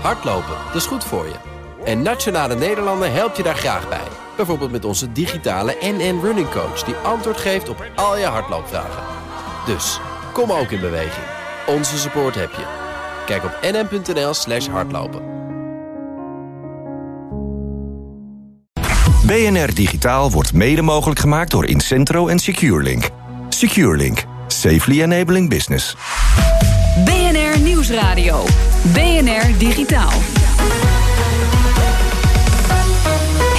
Hardlopen, dat is goed voor je. En Nationale Nederlanden helpt je daar graag bij. Bijvoorbeeld met onze digitale NN Running Coach... die antwoord geeft op al je hardloopvragen. Dus, kom ook in beweging. Onze support heb je. Kijk op nn.nl slash hardlopen. BNR Digitaal wordt mede mogelijk gemaakt door Incentro en SecureLink. SecureLink. Safely enabling business. Nieuwsradio. BNR Digitaal.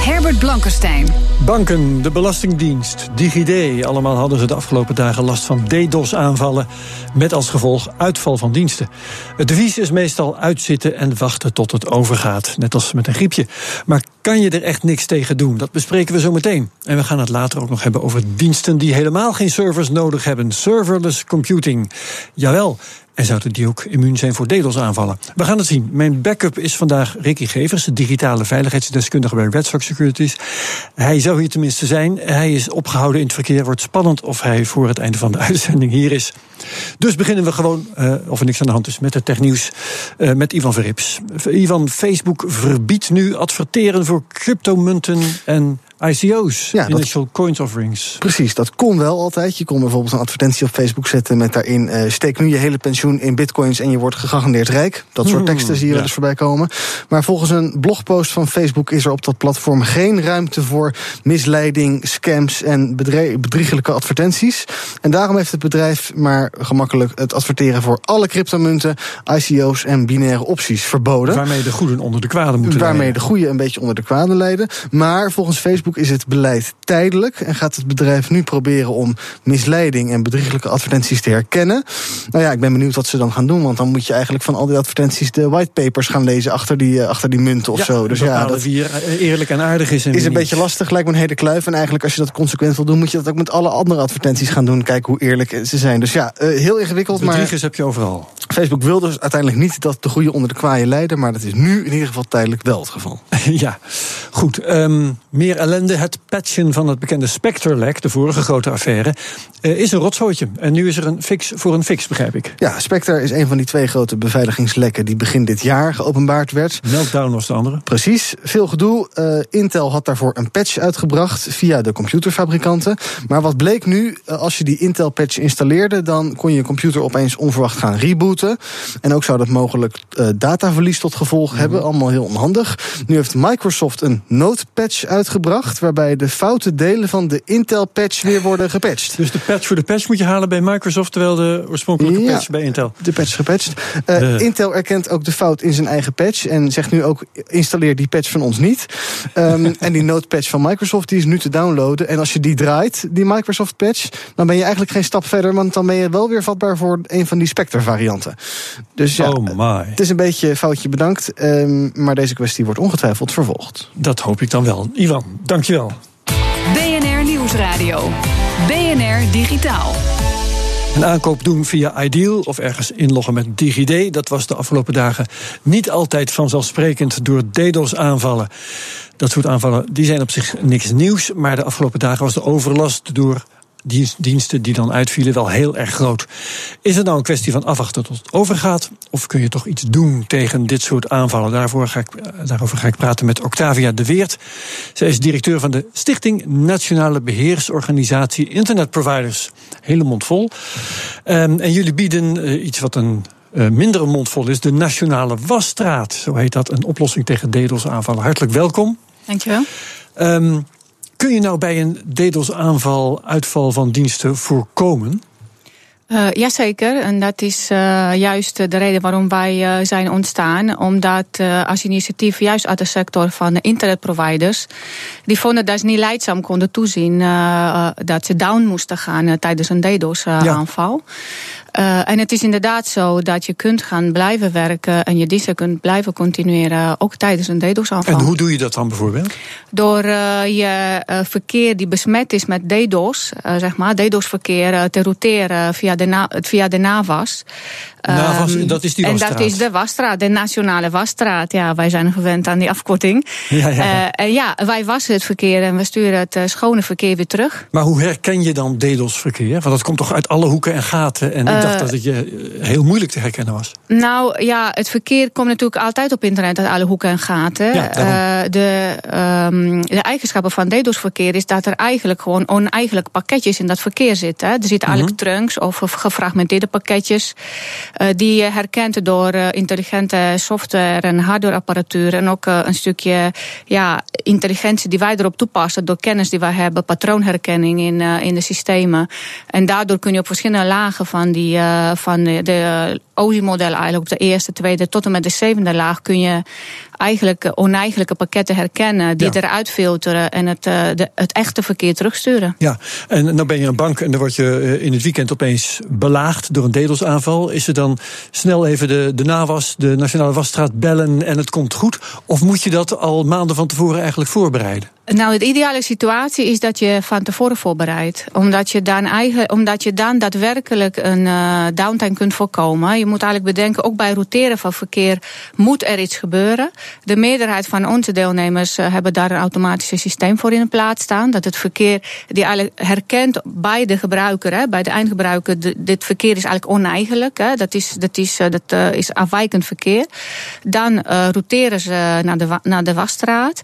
Herbert Blankenstein. Banken, de Belastingdienst, DigiD. Allemaal hadden ze de afgelopen dagen last van DDoS-aanvallen. Met als gevolg uitval van diensten. Het devies is meestal uitzitten en wachten tot het overgaat. Net als met een griepje. Maar kan je er echt niks tegen doen? Dat bespreken we zo meteen. En we gaan het later ook nog hebben over diensten die helemaal geen servers nodig hebben. Serverless computing. Jawel, en zouden die ook immuun zijn voor DDoS-aanvallen? We gaan het zien. Mijn backup is vandaag Ricky Gevers, de digitale veiligheidsdeskundige bij Redstock Securities. Hij zou hier tenminste zijn. Hij is opgehouden in het verkeer. Wordt spannend of hij voor het einde van de uitzending hier is. Dus beginnen we gewoon, uh, of er niks aan de hand is, met het technieuws uh, met Ivan Verrips. Ivan, Facebook verbiedt nu adverteren voor cryptomunten en ICO's, ja, Initial Coins Offerings. Precies, dat kon wel altijd. Je kon bijvoorbeeld een advertentie op Facebook zetten met daarin... Uh, steek nu je hele pensioen in bitcoins en je wordt gegarandeerd rijk. Dat soort hmm, teksten zie je ja. dus voorbij komen. Maar volgens een blogpost van Facebook is er op dat platform... geen ruimte voor misleiding, scams en bedriegelijke advertenties. En daarom heeft het bedrijf maar gemakkelijk het adverteren... voor alle cryptomunten, ICO's en binaire opties verboden. Waarmee de goeden onder de kwade moeten Waarmee leiden. de goede een beetje onder de kwade leiden. Maar volgens Facebook is het beleid tijdelijk en gaat het bedrijf nu proberen om misleiding en bedrieglijke advertenties te herkennen. Nou ja, ik ben benieuwd wat ze dan gaan doen, want dan moet je eigenlijk van al die advertenties de whitepapers gaan lezen achter die, uh, achter die munten of ja, zo. Dus ja, dat wie eerlijk en aardig is. En is een beetje lastig, lijkt me een hele kluif. En eigenlijk, als je dat consequent wil doen, moet je dat ook met alle andere advertenties gaan doen. Kijken hoe eerlijk ze zijn. Dus ja, uh, heel ingewikkeld. Bedriegers maar heb je overal. Facebook wil dus uiteindelijk niet dat de goede onder de kwaaie leiden, maar dat is nu in ieder geval tijdelijk wel het geval. ja, goed. Um, meer ellende. Het patchen van het bekende Spectre-lek, de vorige grote affaire, uh, is een rotzooitje. En nu is er een fix voor een fix, begrijp ik. Ja, Spectre is een van die twee grote beveiligingslekken die begin dit jaar geopenbaard werd. Meltdown was de andere. Precies, veel gedoe. Uh, Intel had daarvoor een patch uitgebracht via de computerfabrikanten. Maar wat bleek nu, uh, als je die Intel-patch installeerde, dan kon je computer opeens onverwacht gaan rebooten. En ook zou dat mogelijk dataverlies tot gevolg mm. hebben. Allemaal heel onhandig. Nu heeft Microsoft een Node-patch uitgebracht, waarbij de foute delen van de Intel-patch weer worden gepatcht. Dus de patch voor de patch moet je halen bij Microsoft, terwijl de oorspronkelijke ja, patch bij Intel. De patch gepatcht. Uh, uh. Intel erkent ook de fout in zijn eigen patch en zegt nu ook: installeer die patch van ons niet. Um, en die Node-patch van Microsoft die is nu te downloaden. En als je die draait, die Microsoft-patch, dan ben je eigenlijk geen stap verder, want dan ben je wel weer vatbaar voor een van die Spectre-varianten. Dus ja, oh my. het is een beetje foutje bedankt, um, maar deze kwestie wordt ongetwijfeld vervolgd. Dat hoop ik dan wel. Ivan, dankjewel. BNR Nieuwsradio. BNR Digitaal. Een aankoop doen via Ideal of ergens inloggen met DigiD, dat was de afgelopen dagen niet altijd vanzelfsprekend door DDoS-aanvallen. Dat soort aanvallen die zijn op zich niks nieuws, maar de afgelopen dagen was de overlast door diensten die dan uitvielen wel heel erg groot. Is het nou een kwestie van afwachten tot het overgaat? Of kun je toch iets doen tegen dit soort aanvallen? Daarvoor ga ik, daarover ga ik praten met Octavia de Weert. Zij is directeur van de Stichting Nationale Beheersorganisatie Internet Providers. Hele mond vol. Um, en jullie bieden uh, iets wat een uh, mindere mondvol is, de Nationale Wasstraat. Zo heet dat, een oplossing tegen DDoS-aanvallen. Hartelijk welkom. Dankjewel. Um, Kun je nou bij een DDoS-aanval uitval van diensten voorkomen? Uh, jazeker, en dat is uh, juist de reden waarom wij uh, zijn ontstaan. Omdat als initiatief juist uit de sector van de internetproviders... die vonden dat ze niet leidzaam konden toezien dat ze down moesten gaan tijdens een DDoS-aanval. Uh, en het is inderdaad zo dat je kunt gaan blijven werken en je diensten kunt blijven continueren, ook tijdens een DDoS-aanval. En hoe doe je dat dan bijvoorbeeld? Door uh, je uh, verkeer die besmet is met DDoS, zeg maar, DDoS-verkeer te routeren via de, via de NAVAS. NAVAS, Ehm, dat is die En wasstraat. dat is de wasstraat, de nationale wasstraat. Ja, wij zijn gewend aan die afkorting. Ja, ja, ja. Eh, en ja, wij wassen het verkeer en we sturen het eh, schone verkeer weer terug. Maar hoe herken je dan DDoS-verkeer? Want dat komt toch uit alle hoeken en gaten. En ik Eh, dacht dat het je eh, heel moeilijk te herkennen was. Nou ja, het verkeer komt natuurlijk altijd op internet uit alle hoeken en gaten. Eh, de, ehm, de eigenschappen van DDoS-verkeer is dat er eigenlijk gewoon oneigenlijke pakketjes in dat verkeer zitten. Er zitten eigenlijk Mhm. trunks of gefragmenteerde pakketjes. Eh, die je herkent door eh, intelligente software en hardwareapparatuur. En ook eh, een stukje ja, intelligentie die wij erop toepassen door kennis die wij hebben, patroonherkenning in, eh, in de systemen. En daardoor kun je op verschillende lagen van, die, eh, van de, de OSI-model, eigenlijk op de eerste, tweede tot en met de zevende laag, kun je eigenlijk eh, oneigenlijke pakketten herkennen, die Ja. eruit filteren en het, eh, de, het echte verkeer terugsturen. Ja, en nou ben je een bank en dan word je eh, in het weekend opeens belaagd door een DDoS-aanval. Is er dan snel even de, de NAWAS, de Nationale Wasstraat, bellen en het komt goed? Of moet je dat al maanden van tevoren eigenlijk voorbereiden? Nou, de ideale situatie is dat je van tevoren voorbereidt. Omdat je dan, eigen, omdat je dan daadwerkelijk een eh, downtime kunt voorkomen. Je moet eigenlijk bedenken, ook bij routeren van verkeer moet er iets gebeuren. De meerderheid van onze deelnemers eh, hebben daar een automatisch systeem voor in de plaats staan. Dat het verkeer die eigenlijk herkent bij de gebruiker, hè, bij de eindgebruiker, dit verkeer is eigenlijk oneigenlijk. Hè, dat is, dat is, eh, dat, is afwijkend verkeer. Dan routeren ze naar de, naar de wasstraat.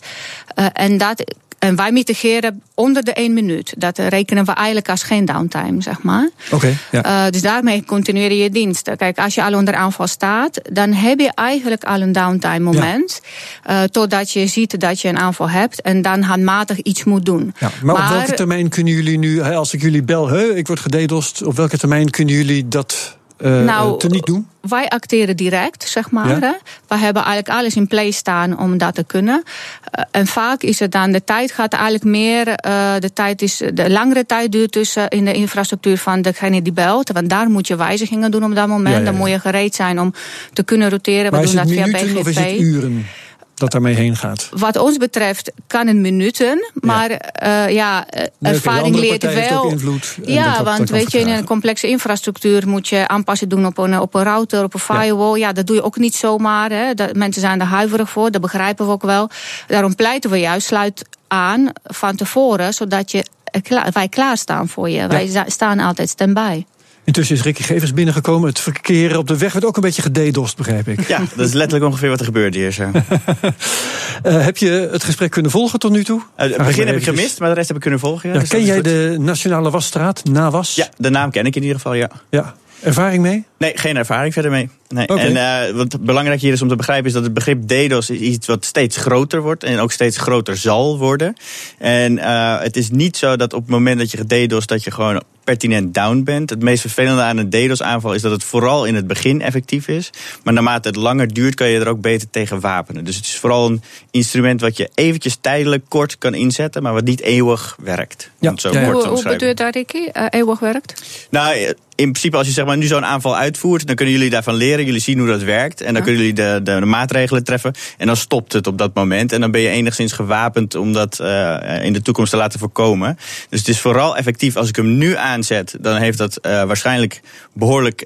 Eh, en dat en wij mitigeren onder de één minuut. Dat rekenen we eigenlijk als geen downtime, zeg maar. Oké, ja. Eh, dus daarmee continueer je diensten. Kijk, als je al onder aanval staat, dan heb je eigenlijk al een downtime moment. eh, totdat je ziet dat je een aanval hebt en dan handmatig iets moet doen. Ja, maar, op welke termijn kunnen jullie nu, als ik jullie bel, hè, ik word gededost, op welke termijn kunnen jullie dat eh Nou, te niet doen? Wij acteren direct, zeg maar. Ja. We hebben eigenlijk alles in place staan om dat te kunnen. Eh, en vaak is het dan, de tijd gaat eigenlijk meer, eh, de, tijd is, de langere tijd duurt eh, in de infrastructuur van degene die belt. Want daar moet je wijzigingen doen op dat moment. Ja, ja, ja. Dan moet je gereed zijn om te kunnen roteren. We Maar is doen het dat via minuten of is het BGP. uren dat daarmee heen gaat? Wat ons betreft kan het minuten, maar eh, ja, de ervaring leert wel. ook invloed ja, dat- want weet je, in een complexe infrastructuur moet je aanpassen doen op een, op een router, op een firewall. Ja. dat doe je ook niet zomaar. Hè. Dat, mensen zijn er huiverig voor, dat begrijpen we ook wel. Daarom pleiten we juist, sluit aan van tevoren, zodat je, eh, klaar, wij klaarstaan voor je. Wij staan altijd stand-by. Intussen is Ricky Gevers binnengekomen. Het verkeer op de weg werd ook een beetje gededost, begrijp ik. Ja, dat is letterlijk ongeveer wat er gebeurde hier zo. Eh, heb je het gesprek kunnen volgen tot nu toe? Eh, het begin heb ik gemist, maar de rest heb ik kunnen volgen. Ja, Ja, dus ken jij goed. de Nationale Wasstraat, NAWAS? Ja, de naam ken ik in ieder geval, ja. ja. Ervaring mee? Nee, geen ervaring verder mee. Nee. Oké. En eh, wat belangrijk hier is om te begrijpen is dat het begrip DDoS is iets wat steeds groter wordt en ook steeds groter zal worden. En het is niet zo dat op het moment dat je geDDoS dat je gewoon pertinent down bent. Het meest vervelende aan een DDoS-aanval is dat het vooral in het begin effectief is. Maar naarmate het langer duurt, kan je er ook beter tegen wapenen. Dus het is vooral een instrument wat je eventjes tijdelijk kort kan inzetten, maar wat niet eeuwig werkt. Ja. Zo Ja, ja. kort Hoe, te hoe omschrijven. bedoel je dat, Ricky? Eh, eeuwig werkt? Nou, in principe als je zeg maar, nu zo'n aanval uitvoert... dan kunnen jullie daarvan leren, jullie zien hoe dat werkt... en dan kunnen jullie de, de, de maatregelen treffen... en dan stopt het op dat moment. En dan ben je enigszins gewapend om dat eh, in de toekomst te laten voorkomen. Dus het is vooral effectief als ik hem nu aanzet... dan heeft dat eh, waarschijnlijk behoorlijk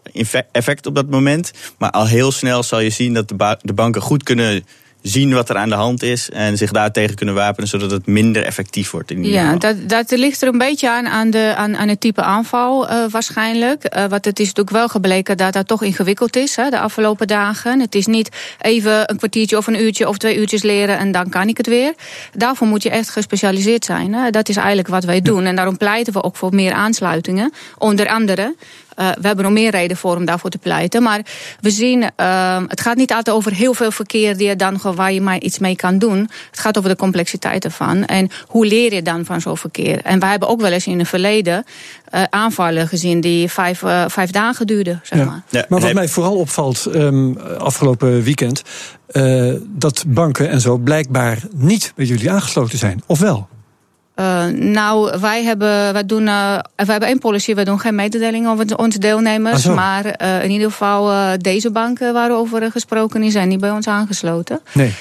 effect op dat moment. Maar al heel snel zal je zien dat de, ba- de banken goed kunnen zien wat er aan de hand is... en zich daartegen kunnen wapenen, zodat het minder effectief wordt. In Ja, geval. dat, dat ligt er een beetje aan aan, de, aan, aan het type aanval eh, waarschijnlijk. Eh, want het is natuurlijk wel gebleken dat dat toch ingewikkeld is hè, de afgelopen dagen. Het is niet even een kwartiertje of een uurtje of twee uurtjes leren en dan kan ik het weer. Daarvoor moet je echt gespecialiseerd zijn. Hè. Dat is eigenlijk wat wij doen. En daarom pleiten we ook voor meer aansluitingen. Onder andere. Uh, we hebben nog meer reden voor om daarvoor te pleiten. Maar we zien, uh, het gaat niet altijd over heel veel verkeer die je dan, waar je maar iets mee kan doen. Het gaat over de complexiteit ervan. En hoe leer je dan van zo'n verkeer? En wij hebben ook wel eens in het verleden uh, aanvallen gezien die vijf, uh, vijf dagen duurden. Zeg Ja. maar. Ja, Maar wat mij vooral opvalt um, afgelopen weekend, uh, dat banken en zo blijkbaar niet bij jullie aangesloten zijn. Of wel? Uh, nou, wij hebben, wij doen, uh, wij hebben één policy, wij doen geen mededelingen over onze deelnemers. Ah, maar uh, in ieder geval deze banken waarover gesproken die zijn niet bij ons aangesloten. Nee. Um,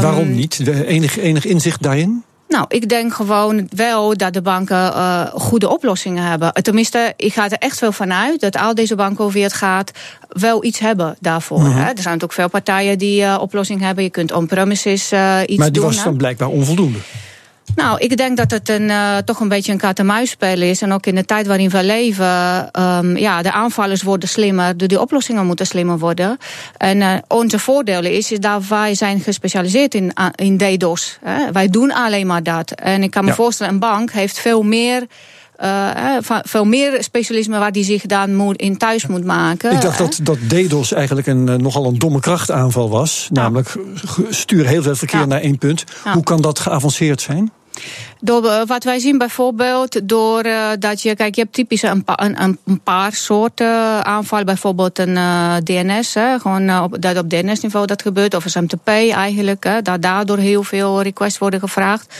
Waarom niet? Enig, enig inzicht daarin? Nou, ik denk gewoon wel dat de banken uh, goede oplossingen hebben. Tenminste, ik ga er echt wel vanuit dat al deze banken over wie het gaat wel iets hebben daarvoor. -hmm. hè. Er zijn ook veel partijen die uh, oplossing hebben. Je kunt on-premises iets doen. Maar die was hè. dan blijkbaar onvoldoende. Nou, ik denk dat het een, uh, toch een beetje een kat-en-muisspel is. En ook in de tijd waarin we leven, um, ja, de aanvallers worden slimmer, de, de oplossingen moeten slimmer worden. En uh, onze voordeel is, is dat wij zijn gespecialiseerd in, in DDoS. Hè. Wij doen alleen maar dat. En ik kan me ja. voorstellen, een bank heeft veel meer. Uh, veel meer specialisme waar die zich dan moet, in thuis moet maken. Ik dacht dat, dat DDoS eigenlijk een, uh, nogal een domme krachtaanval was. Ja. Namelijk stuur heel veel verkeer ja. naar één punt. Ja. Hoe kan dat geavanceerd zijn? Door wat wij zien bijvoorbeeld, door uh, dat je, kijk, je hebt typisch een, een, een paar soorten aanvallen. Bijvoorbeeld een DNS, hè, gewoon op, dat op DNS-niveau dat gebeurt, of SMTP eigenlijk, hè, dat daardoor heel veel requests worden gevraagd.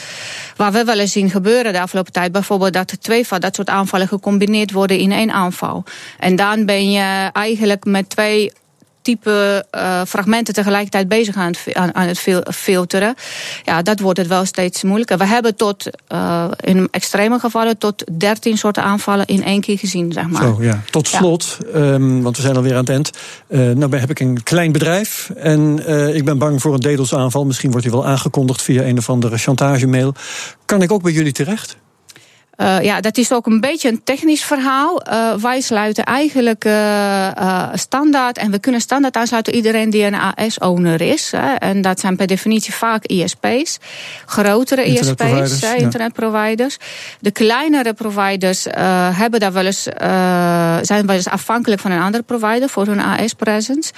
Waar we wel eens zien gebeuren de afgelopen tijd, bijvoorbeeld dat twee van dat soort aanvallen gecombineerd worden in één aanval. En dan ben je eigenlijk met twee type uh, fragmenten tegelijkertijd bezig aan het, aan, aan het filteren. Ja, dat wordt het wel steeds moeilijker. We hebben tot, uh, in extreme gevallen, tot 13 soorten aanvallen in één keer gezien, zeg maar. Zo, ja. Tot slot, ja. um, want we zijn alweer aan het eind. Uh, nou heb ik een klein bedrijf en ik ben bang voor een DDoS-aanval. Misschien wordt die wel aangekondigd via een of andere chantagemail. Kan ik ook bij jullie terecht? Uh, ja, dat is ook een beetje een technisch verhaal. Uh, wij sluiten eigenlijk uh, standaard, en we kunnen standaard aansluiten iedereen die een AS-owner is. Hè, en dat zijn per definitie vaak ISP's, grotere ISP's, internetproviders. Ja. De kleinere providers hebben daar wel eens, zijn wel eens afhankelijk van een andere provider voor hun AS-presence.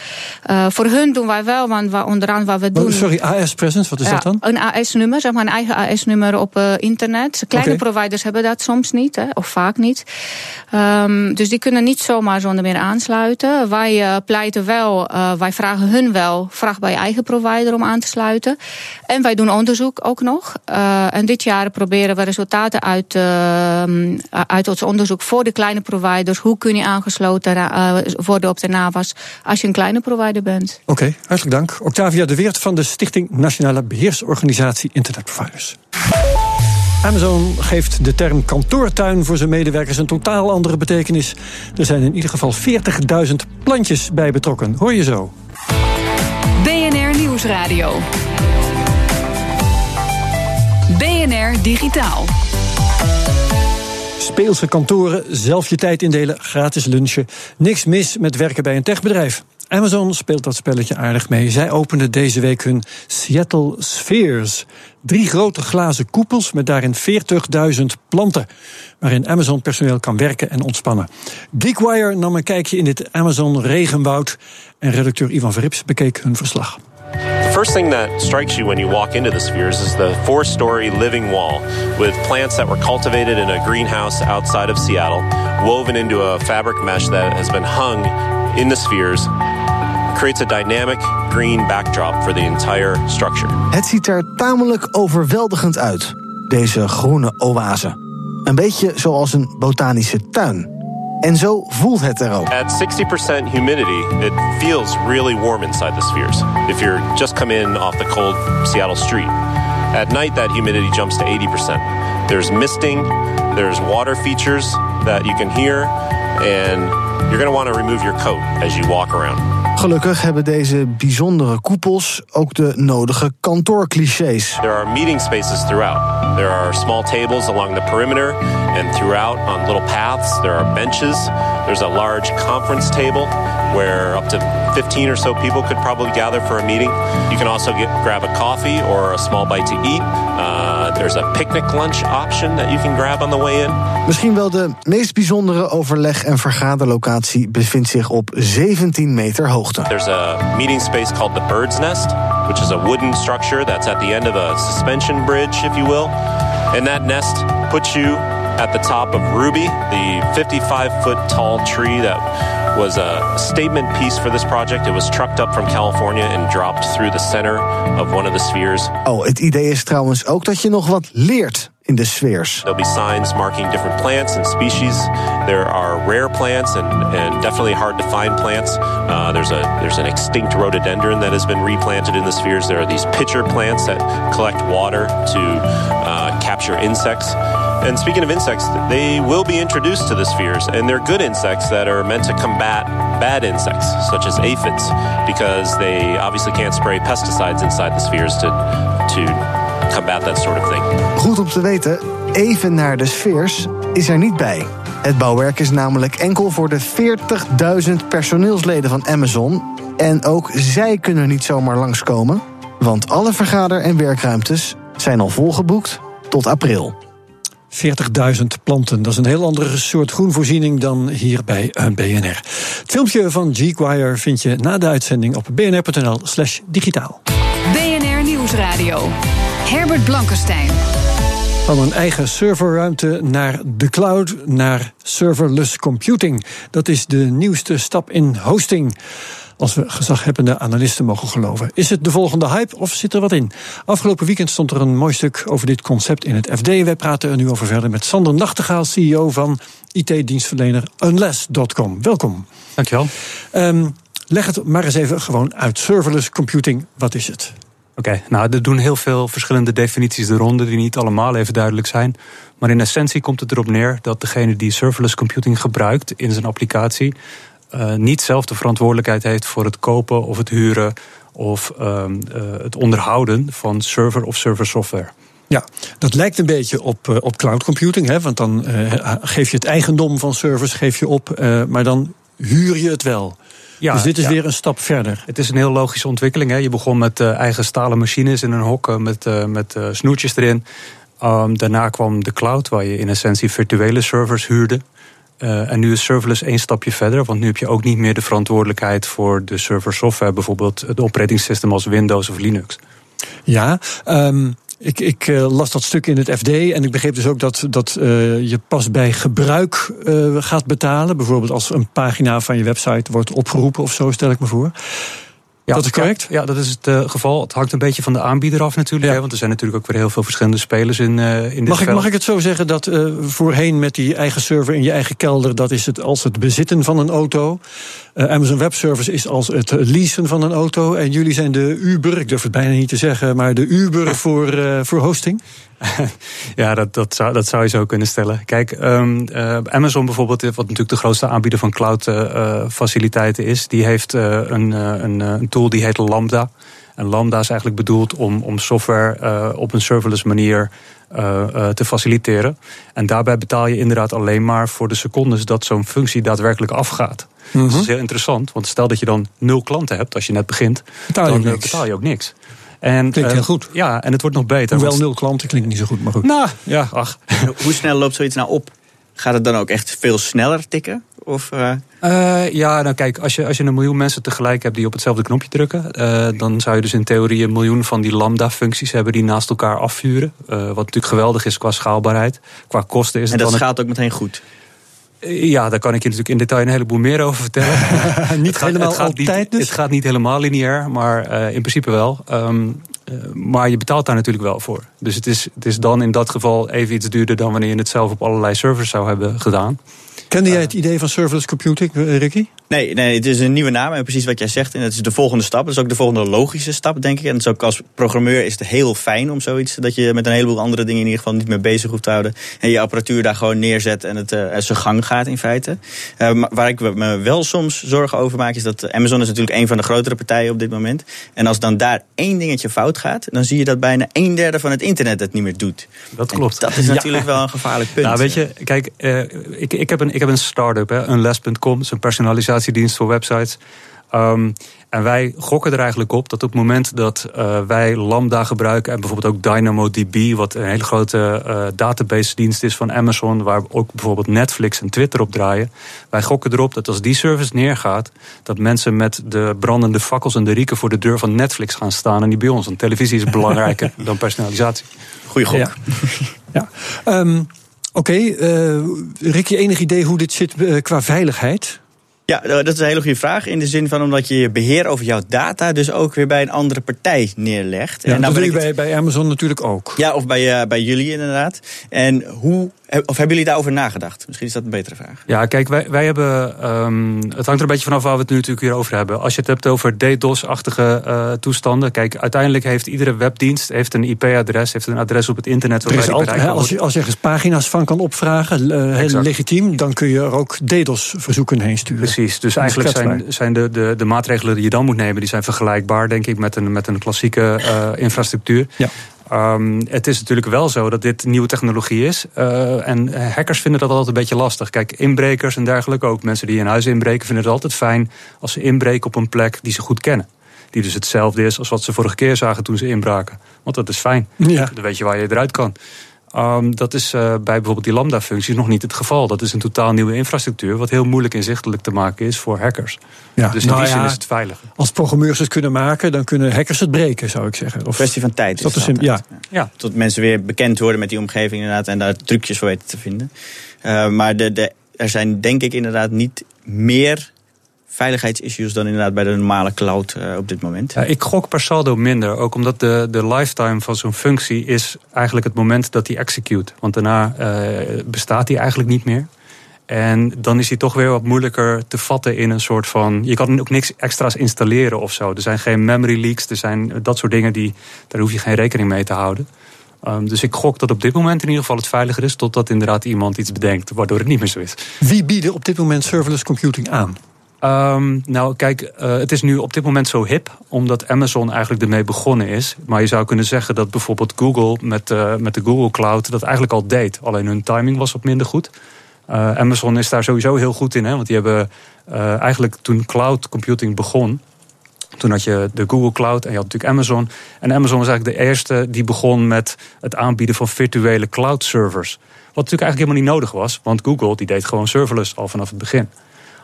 voor hun doen wij wel, want we, onder andere wat we doen. Oh, sorry, AS-presence, wat is ja, dat dan? Een AS-nummer, zeg maar een eigen AS-nummer op internet. Kleine okay. providers hebben dat soms niet, hè, of vaak niet. Um, dus die kunnen niet zomaar zonder meer aansluiten. Wij uh, pleiten wel, uh, wij vragen hun wel, vraag bij eigen provider om aan te sluiten. En wij doen onderzoek ook nog. Uh, en dit jaar proberen we resultaten uit, uit ons onderzoek voor de kleine providers. Hoe kun je aangesloten worden op de NAVAS als je een kleine provider bent? Oké, okay, hartelijk dank. Octavia de Weert van de Stichting Nationale Beheersorganisatie Internetproviders. Amazon geeft de term kantoortuin voor zijn medewerkers een totaal andere betekenis. Er zijn in ieder geval 40.000 plantjes bij betrokken. Hoor je zo. BNR Nieuwsradio. BNR Digitaal. Speelse kantoren, zelf je tijd indelen, gratis lunchen. Niks mis met werken bij een techbedrijf. Amazon speelt dat spelletje aardig mee. Zij openden deze week hun Seattle Spheres. Drie grote glazen koepels met daarin 40.000 planten. Waarin Amazon personeel kan werken en ontspannen. Geekwire nam een kijkje in dit Amazon regenwoud. En redacteur Ivan Verrips bekeek hun verslag. The first thing that strikes you when you walk into the spheres is the four story living wall with plants that were cultivated in a greenhouse outside of Seattle, woven into a fabric mesh that has been hung in the spheres. Creates a dynamic green backdrop for the entire structure. Het ziet er tamelijk overweldigend uit, deze groene oase. Een beetje zoals een botanische tuin. En zo voelt het er ook. At 60% humidity, it feels really warm inside the spheres. If you're just come in off the cold Seattle street. At night, that humidity jumps to 80%. There's misting, there's water features that you can hear, and you're going to want to remove your coat as you walk around. Gelukkig hebben deze bijzondere koepels ook de nodige kantoorclichés. There are meeting spaces throughout. There are small tables along the perimeter and throughout on little paths. There are benches. There's a large conference table where up to 15 or so people could probably gather for a meeting. You can also get, grab a coffee or a small bite to eat. Uh, there's a picnic lunch option that you can grab on the way in. Misschien wel de meest bijzondere overleg- en vergaderlocatie bevindt zich op 17 meter hoogte. There's a meeting space called the Bird's Nest, which is a wooden structure that's at the end of a suspension bridge, if you will. And that nest puts you at the top of Ruby, the 55 foot tall tree that was a statement piece for this project. It was trucked up from California and dropped through the center of one of the spheres. Oh, het idee is trouwens ook dat je nog wat leert in de sfeers. There'll be signs marking different plants and species. There are rare plants and, and definitely hard to find plants. Uh, there's a there's an extinct rhododendron that has been replanted in the spheres. There are these pitcher plants that collect water to uh, capture insects. And speaking of insects, they will be introduced to the spheres, and they're good insects that are meant to combat bad insects, such as aphids, because they obviously can't spray pesticides inside the spheres to, to combat that sort of thing. Goed om te weten, even naar de sfeers is er niet bij. Het bouwwerk is namelijk enkel voor de 40.000 personeelsleden van Amazon. En ook zij kunnen niet zomaar langskomen, want alle vergader- en werkruimtes zijn al volgeboekt tot april. 40.000 planten. Dat is een heel andere soort groenvoorziening dan hier bij een BNR. Het filmpje van G-Wire vind je na de uitzending op bnr.nl slash digitaal. BNR Nieuwsradio. Herbert Blankenstein. Van een eigen serverruimte naar de cloud, naar serverless computing. Dat is de nieuwste stap in hosting. Als we gezaghebbende analisten mogen geloven. Is het de volgende hype of zit er wat in? Afgelopen weekend stond er een mooi stuk over dit concept in het FD. Wij praten er nu over verder met Sander Nachtegaal, CEO van IT-dienstverlener Unless.com. Welkom. Dankjewel. Um, leg het maar eens even gewoon uit. Serverless computing, wat is het? Oké, okay, nou, er doen heel veel verschillende definities de ronde die niet allemaal even duidelijk zijn. Maar in essentie komt het erop neer dat degene die serverless computing gebruikt in zijn applicatie uh, niet zelf de verantwoordelijkheid heeft voor het kopen of het huren of uh, uh, het onderhouden van server of server software. Ja, dat lijkt een beetje op, uh, op cloud computing, hè? want dan uh, geef je het eigendom van servers geef je op, uh, maar dan huur je het wel. Ja, dus dit is ja. weer een stap verder. Het is een heel logische ontwikkeling. Hè? Je begon met eigen stalen machines in een hok met, met snoertjes erin. Um, daarna kwam de cloud, waar je in essentie virtuele servers huurde. Uh, en nu is serverless één stapje verder, want nu heb je ook niet meer de verantwoordelijkheid voor de server software, bijvoorbeeld het operating als Windows of Linux. Ja, um, ik, ik uh, las dat stuk in het FD en ik begreep dus ook dat, dat uh, je pas bij gebruik gaat betalen. Bijvoorbeeld als een pagina van je website wordt opgeroepen of zo, stel ik me voor. Ja, dat is correct? Ja, dat is het uh, geval. Het hangt een beetje van de aanbieder af natuurlijk. Ja. Hè, want er zijn natuurlijk ook weer heel veel verschillende spelers in, uh, in dit mag ik. Mag ik het zo zeggen dat uh, voorheen met die eigen server in je eigen kelder... dat is het als het bezitten van een auto. Amazon Web Service is als het leasen van een auto. En jullie zijn de Uber, ik durf het bijna niet te zeggen... maar de Uber voor, voor hosting? ja, dat, dat, zou, dat zou je zo kunnen stellen. Kijk, um, uh, Amazon bijvoorbeeld, wat natuurlijk de grootste aanbieder van cloud uh, faciliteiten is, die heeft uh, een, een, een tool die heet Lambda. En Lambda is eigenlijk bedoeld om, om software op een serverless manier te faciliteren. En daarbij betaal je inderdaad alleen maar voor de secondes dat zo'n functie daadwerkelijk afgaat. Mm -hmm. Dus dat is heel interessant, want stel dat je dan nul klanten hebt als je net begint, betaal je dan niks. betaal je ook niks. En, klinkt heel goed. Ja, en het wordt nog beter. Hoewel nul klanten klinkt niet zo goed, maar goed. Nou, ja, ach. Hoe snel loopt zoiets nou op? Gaat het dan ook echt veel sneller tikken? Of, uh... Uh, ja, nou kijk, als je, als je een miljoen mensen tegelijk hebt die op hetzelfde knopje drukken, uh, dan zou je dus in theorie een miljoen van die lambda-functies hebben die naast elkaar afvuren. Uh, wat natuurlijk geweldig is qua schaalbaarheid. Qua kosten is en het dat dan gaat ook meteen goed. Ja, daar kan ik je natuurlijk in detail een heleboel meer over vertellen. niet het gaat, helemaal gaat altijd niet, dus? Het gaat niet helemaal lineair, maar uh, in principe wel. Um, uh, maar je betaalt daar natuurlijk wel voor. Dus het is, het is dan in dat geval even iets duurder dan wanneer je het zelf op allerlei servers zou hebben gedaan. Kende jij het idee van serverless computing, Ricky? Nee, nee, het is een nieuwe naam en precies wat jij zegt. En het is de volgende stap. Dat is ook de volgende logische stap, denk ik. En het is ook als programmeur is het heel fijn om zoiets... dat je met een heleboel andere dingen in ieder geval niet meer bezig hoeft te houden. En je apparatuur daar gewoon neerzet en het uh, zijn gang gaat in feite. Uh, maar waar ik me wel soms zorgen over maak... is dat Amazon is natuurlijk een van de grotere partijen op dit moment. En als dan daar één dingetje fout gaat... dan zie je dat bijna een derde van het internet het niet meer doet. Dat klopt. En dat is natuurlijk ja. wel een gevaarlijk punt. Nou, weet je, kijk, uh, ik, ik, heb een, ik heb een start-up, unless.com. zo'n personalisatie dienst voor websites. Um, en wij gokken er eigenlijk op dat op het moment dat uh, wij Lambda gebruiken... en bijvoorbeeld ook DynamoDB, wat een hele grote uh, database dienst is van Amazon... waar ook bijvoorbeeld Netflix en Twitter op draaien. Wij gokken erop dat als die service neergaat... dat mensen met de brandende fakkels en de rieken voor de deur van Netflix gaan staan... en niet bij ons, want televisie is belangrijker dan personalisatie. Goeie gok. Ja. ja. Um, Oké, okay, uh, Rick, je enig idee hoe dit zit qua veiligheid? Ja, dat is een hele goede vraag. In de zin van omdat je je beheer over jouw data dus ook weer bij een andere partij neerlegt. Ja, en dat doe je ik bij, bij Amazon natuurlijk ook. Ja, of bij, uh, bij jullie inderdaad. En hoe, of hebben jullie daarover nagedacht? Misschien is dat een betere vraag. Ja, kijk, wij, wij hebben. Um, het hangt er een beetje vanaf waar we het nu natuurlijk weer over hebben. Als je het hebt over DDoS-achtige uh, toestanden. Kijk, uiteindelijk heeft iedere webdienst heeft een IP-adres, heeft een adres op het internet. Er is altijd, hè, als, je, als je ergens pagina's van kan opvragen, uh, heel legitiem, dan kun je er ook DDoS-verzoeken heen sturen. Precies, dus eigenlijk zijn, zijn de, de, de maatregelen die je dan moet nemen, die zijn vergelijkbaar, denk ik, met een, met een klassieke uh, infrastructuur. Ja. Um, het is natuurlijk wel zo dat dit nieuwe technologie is. Uh, en hackers vinden dat altijd een beetje lastig. Kijk, inbrekers en dergelijke, ook mensen die in huis inbreken, vinden het altijd fijn als ze inbreken op een plek die ze goed kennen. Die dus hetzelfde is als wat ze vorige keer zagen toen ze inbraken. Want dat is fijn. Ja. Dan weet je waar je eruit kan. Um, dat is uh, bij bijvoorbeeld die lambda-functies nog niet het geval. Dat is een totaal nieuwe infrastructuur, wat heel moeilijk inzichtelijk te maken is voor hackers. Ja. Dus in nou die ja, zin is het veilig. Als programmeurs het kunnen maken, dan kunnen hackers het breken, zou ik zeggen. Of, kwestie van tijd. Is dat is het een, ja. Ja. Tot mensen weer bekend worden met die omgeving inderdaad en daar trucjes voor weten te vinden. Uh, maar de, de, er zijn denk ik inderdaad niet meer veiligheidsissues dan inderdaad bij de normale cloud uh, op dit moment? Ja, ik gok per saldo minder. Ook omdat de, de lifetime van zo'n functie is eigenlijk het moment dat die execute. Want daarna uh, bestaat die eigenlijk niet meer. En dan is die toch weer wat moeilijker te vatten in een soort van. Je kan ook niks extra's installeren of zo. Er zijn geen memory leaks, er zijn dat soort dingen die. Daar hoef je geen rekening mee te houden. Um, dus ik gok dat op dit moment in ieder geval het veiliger is. Totdat inderdaad iemand iets bedenkt waardoor het niet meer zo is. Wie bieden op dit moment serverless computing aan? Um, nou, kijk, uh, het is nu op dit moment zo hip, omdat Amazon eigenlijk ermee begonnen is. Maar je zou kunnen zeggen dat bijvoorbeeld Google met, uh, met de Google Cloud dat eigenlijk al deed. Alleen hun timing was wat minder goed. Uh, Amazon is daar sowieso heel goed in, hè, want die hebben eigenlijk toen cloud computing begon. Toen had je de Google Cloud en je had natuurlijk Amazon. En Amazon was eigenlijk de eerste die begon met het aanbieden van virtuele cloud servers. Wat natuurlijk eigenlijk helemaal niet nodig was, want Google die deed gewoon serverless al vanaf het begin.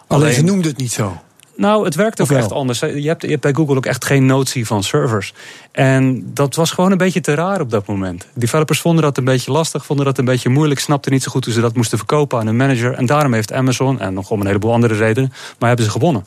Alleen ze noemden het niet zo. Nou, het werkt ook echt anders. Je hebt, je hebt bij Google ook echt geen notie van servers. En dat was gewoon een beetje te raar op dat moment. Developers vonden dat een beetje lastig, vonden dat een beetje moeilijk, snapten niet zo goed hoe ze dat moesten verkopen aan een manager. En daarom heeft Amazon, en nog om een heleboel andere redenen, maar hebben ze gewonnen.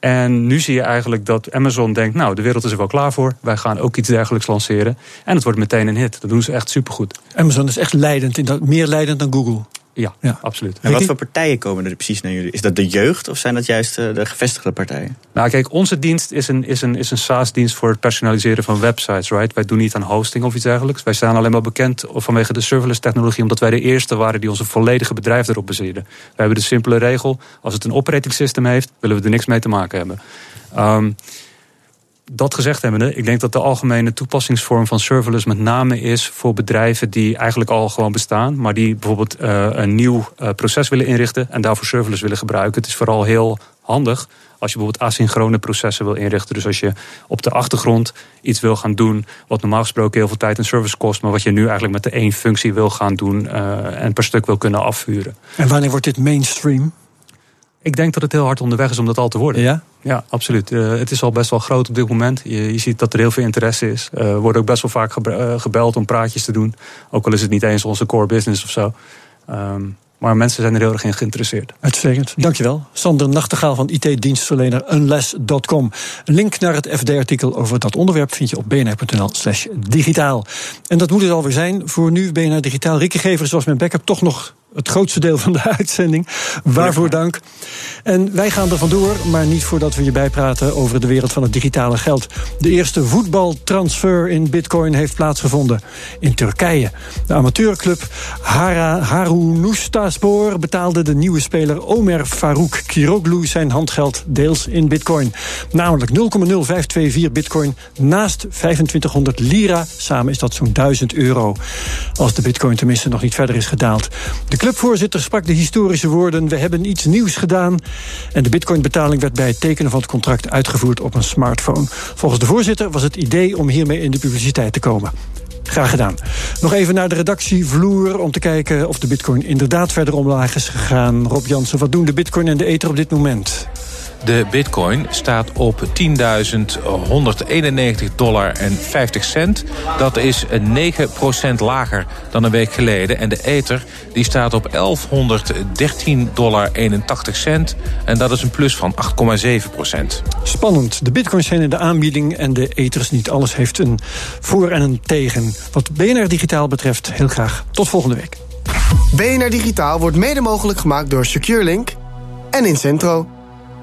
En nu zie je eigenlijk dat Amazon denkt, nou, de wereld is er wel klaar voor. Wij gaan ook iets dergelijks lanceren. En het wordt meteen een hit. Dat doen ze echt supergoed. Amazon is echt leidend, in dat, meer leidend dan Google. Ja, Ja. absoluut. En wat voor partijen komen er precies naar jullie? Is dat de jeugd of zijn dat juist uh, de gevestigde partijen? Nou, kijk, onze dienst is een, is een, is een SaaS-dienst voor het personaliseren van websites, right? Wij doen niet aan hosting of iets dergelijks. Wij staan alleen maar bekend vanwege de serverless technologie, omdat wij de eerste waren die onze volledige bedrijf erop baseerden. Wij hebben de simpele regel: als het een operating system heeft, willen we er niks mee te maken hebben. Um, dat gezegd hebbende, ik denk dat de algemene toepassingsvorm van serverless met name is voor bedrijven die eigenlijk al gewoon bestaan, maar die bijvoorbeeld uh, een nieuw uh, proces willen inrichten en daarvoor serverless willen gebruiken. Het is vooral heel handig als je bijvoorbeeld asynchrone processen wil inrichten. Dus als je op de achtergrond iets wil gaan doen, wat normaal gesproken heel veel tijd en service kost, maar wat je nu eigenlijk met de één functie wil gaan doen uh, en per stuk wil kunnen afvuren. En wanneer wordt dit mainstream? Ik denk dat het heel hard onderweg is om dat al te worden. Ja? Ja, absoluut. Uh, het is al best wel groot op dit moment. Je, je ziet dat er heel veel interesse is. Er uh, wordt ook best wel vaak gebeld om praatjes te doen. Ook al is het niet eens onze core business of zo. Um, maar mensen zijn er heel erg in geïnteresseerd. Uitstekend. Dankjewel. Sander Nachtegaal van IT-dienstverlener Unless.com. Link naar het FD-artikel over dat onderwerp vind je op bnr.nl slash digitaal. En dat moet het alweer zijn voor nu BNR Digitaal. Rikke Gevers was mijn backup toch nog het grootste deel van de uitzending. Waarvoor dank. En wij gaan er vandoor, maar niet voordat we je bijpraten over de wereld van het digitale geld. De eerste voetbaltransfer in bitcoin heeft plaatsgevonden in Turkije. De amateurclub Harunustaspor betaalde de nieuwe speler Omer Farouk Kiroglu zijn handgeld deels in bitcoin. Namelijk 0,0524 bitcoin naast 2500 lira. Samen is dat zo'n 1000 euro. Als de bitcoin tenminste nog niet verder is gedaald. De clubvoorzitter sprak de historische woorden: We hebben iets nieuws gedaan. En de bitcoinbetaling werd bij het tekenen van het contract uitgevoerd op een smartphone. Volgens de voorzitter was het idee om hiermee in de publiciteit te komen. Graag gedaan. Nog even naar de redactievloer om te kijken of de bitcoin inderdaad verder omlaag is gegaan. Rob Jansen, wat doen de bitcoin en de ether op dit moment? De bitcoin staat op 10.191 dollar en 50 cent. Dat is 9% lager dan een week geleden. En de ether die staat op 1113 dollar 81 cent. En dat is een plus van 8,7 procent. Spannend. De bitcoins zijn in de aanbieding en de ethers niet. Alles heeft een voor en een tegen. Wat BNR Digitaal betreft, heel graag tot volgende week. BNR Digitaal wordt mede mogelijk gemaakt door SecureLink en Incentro.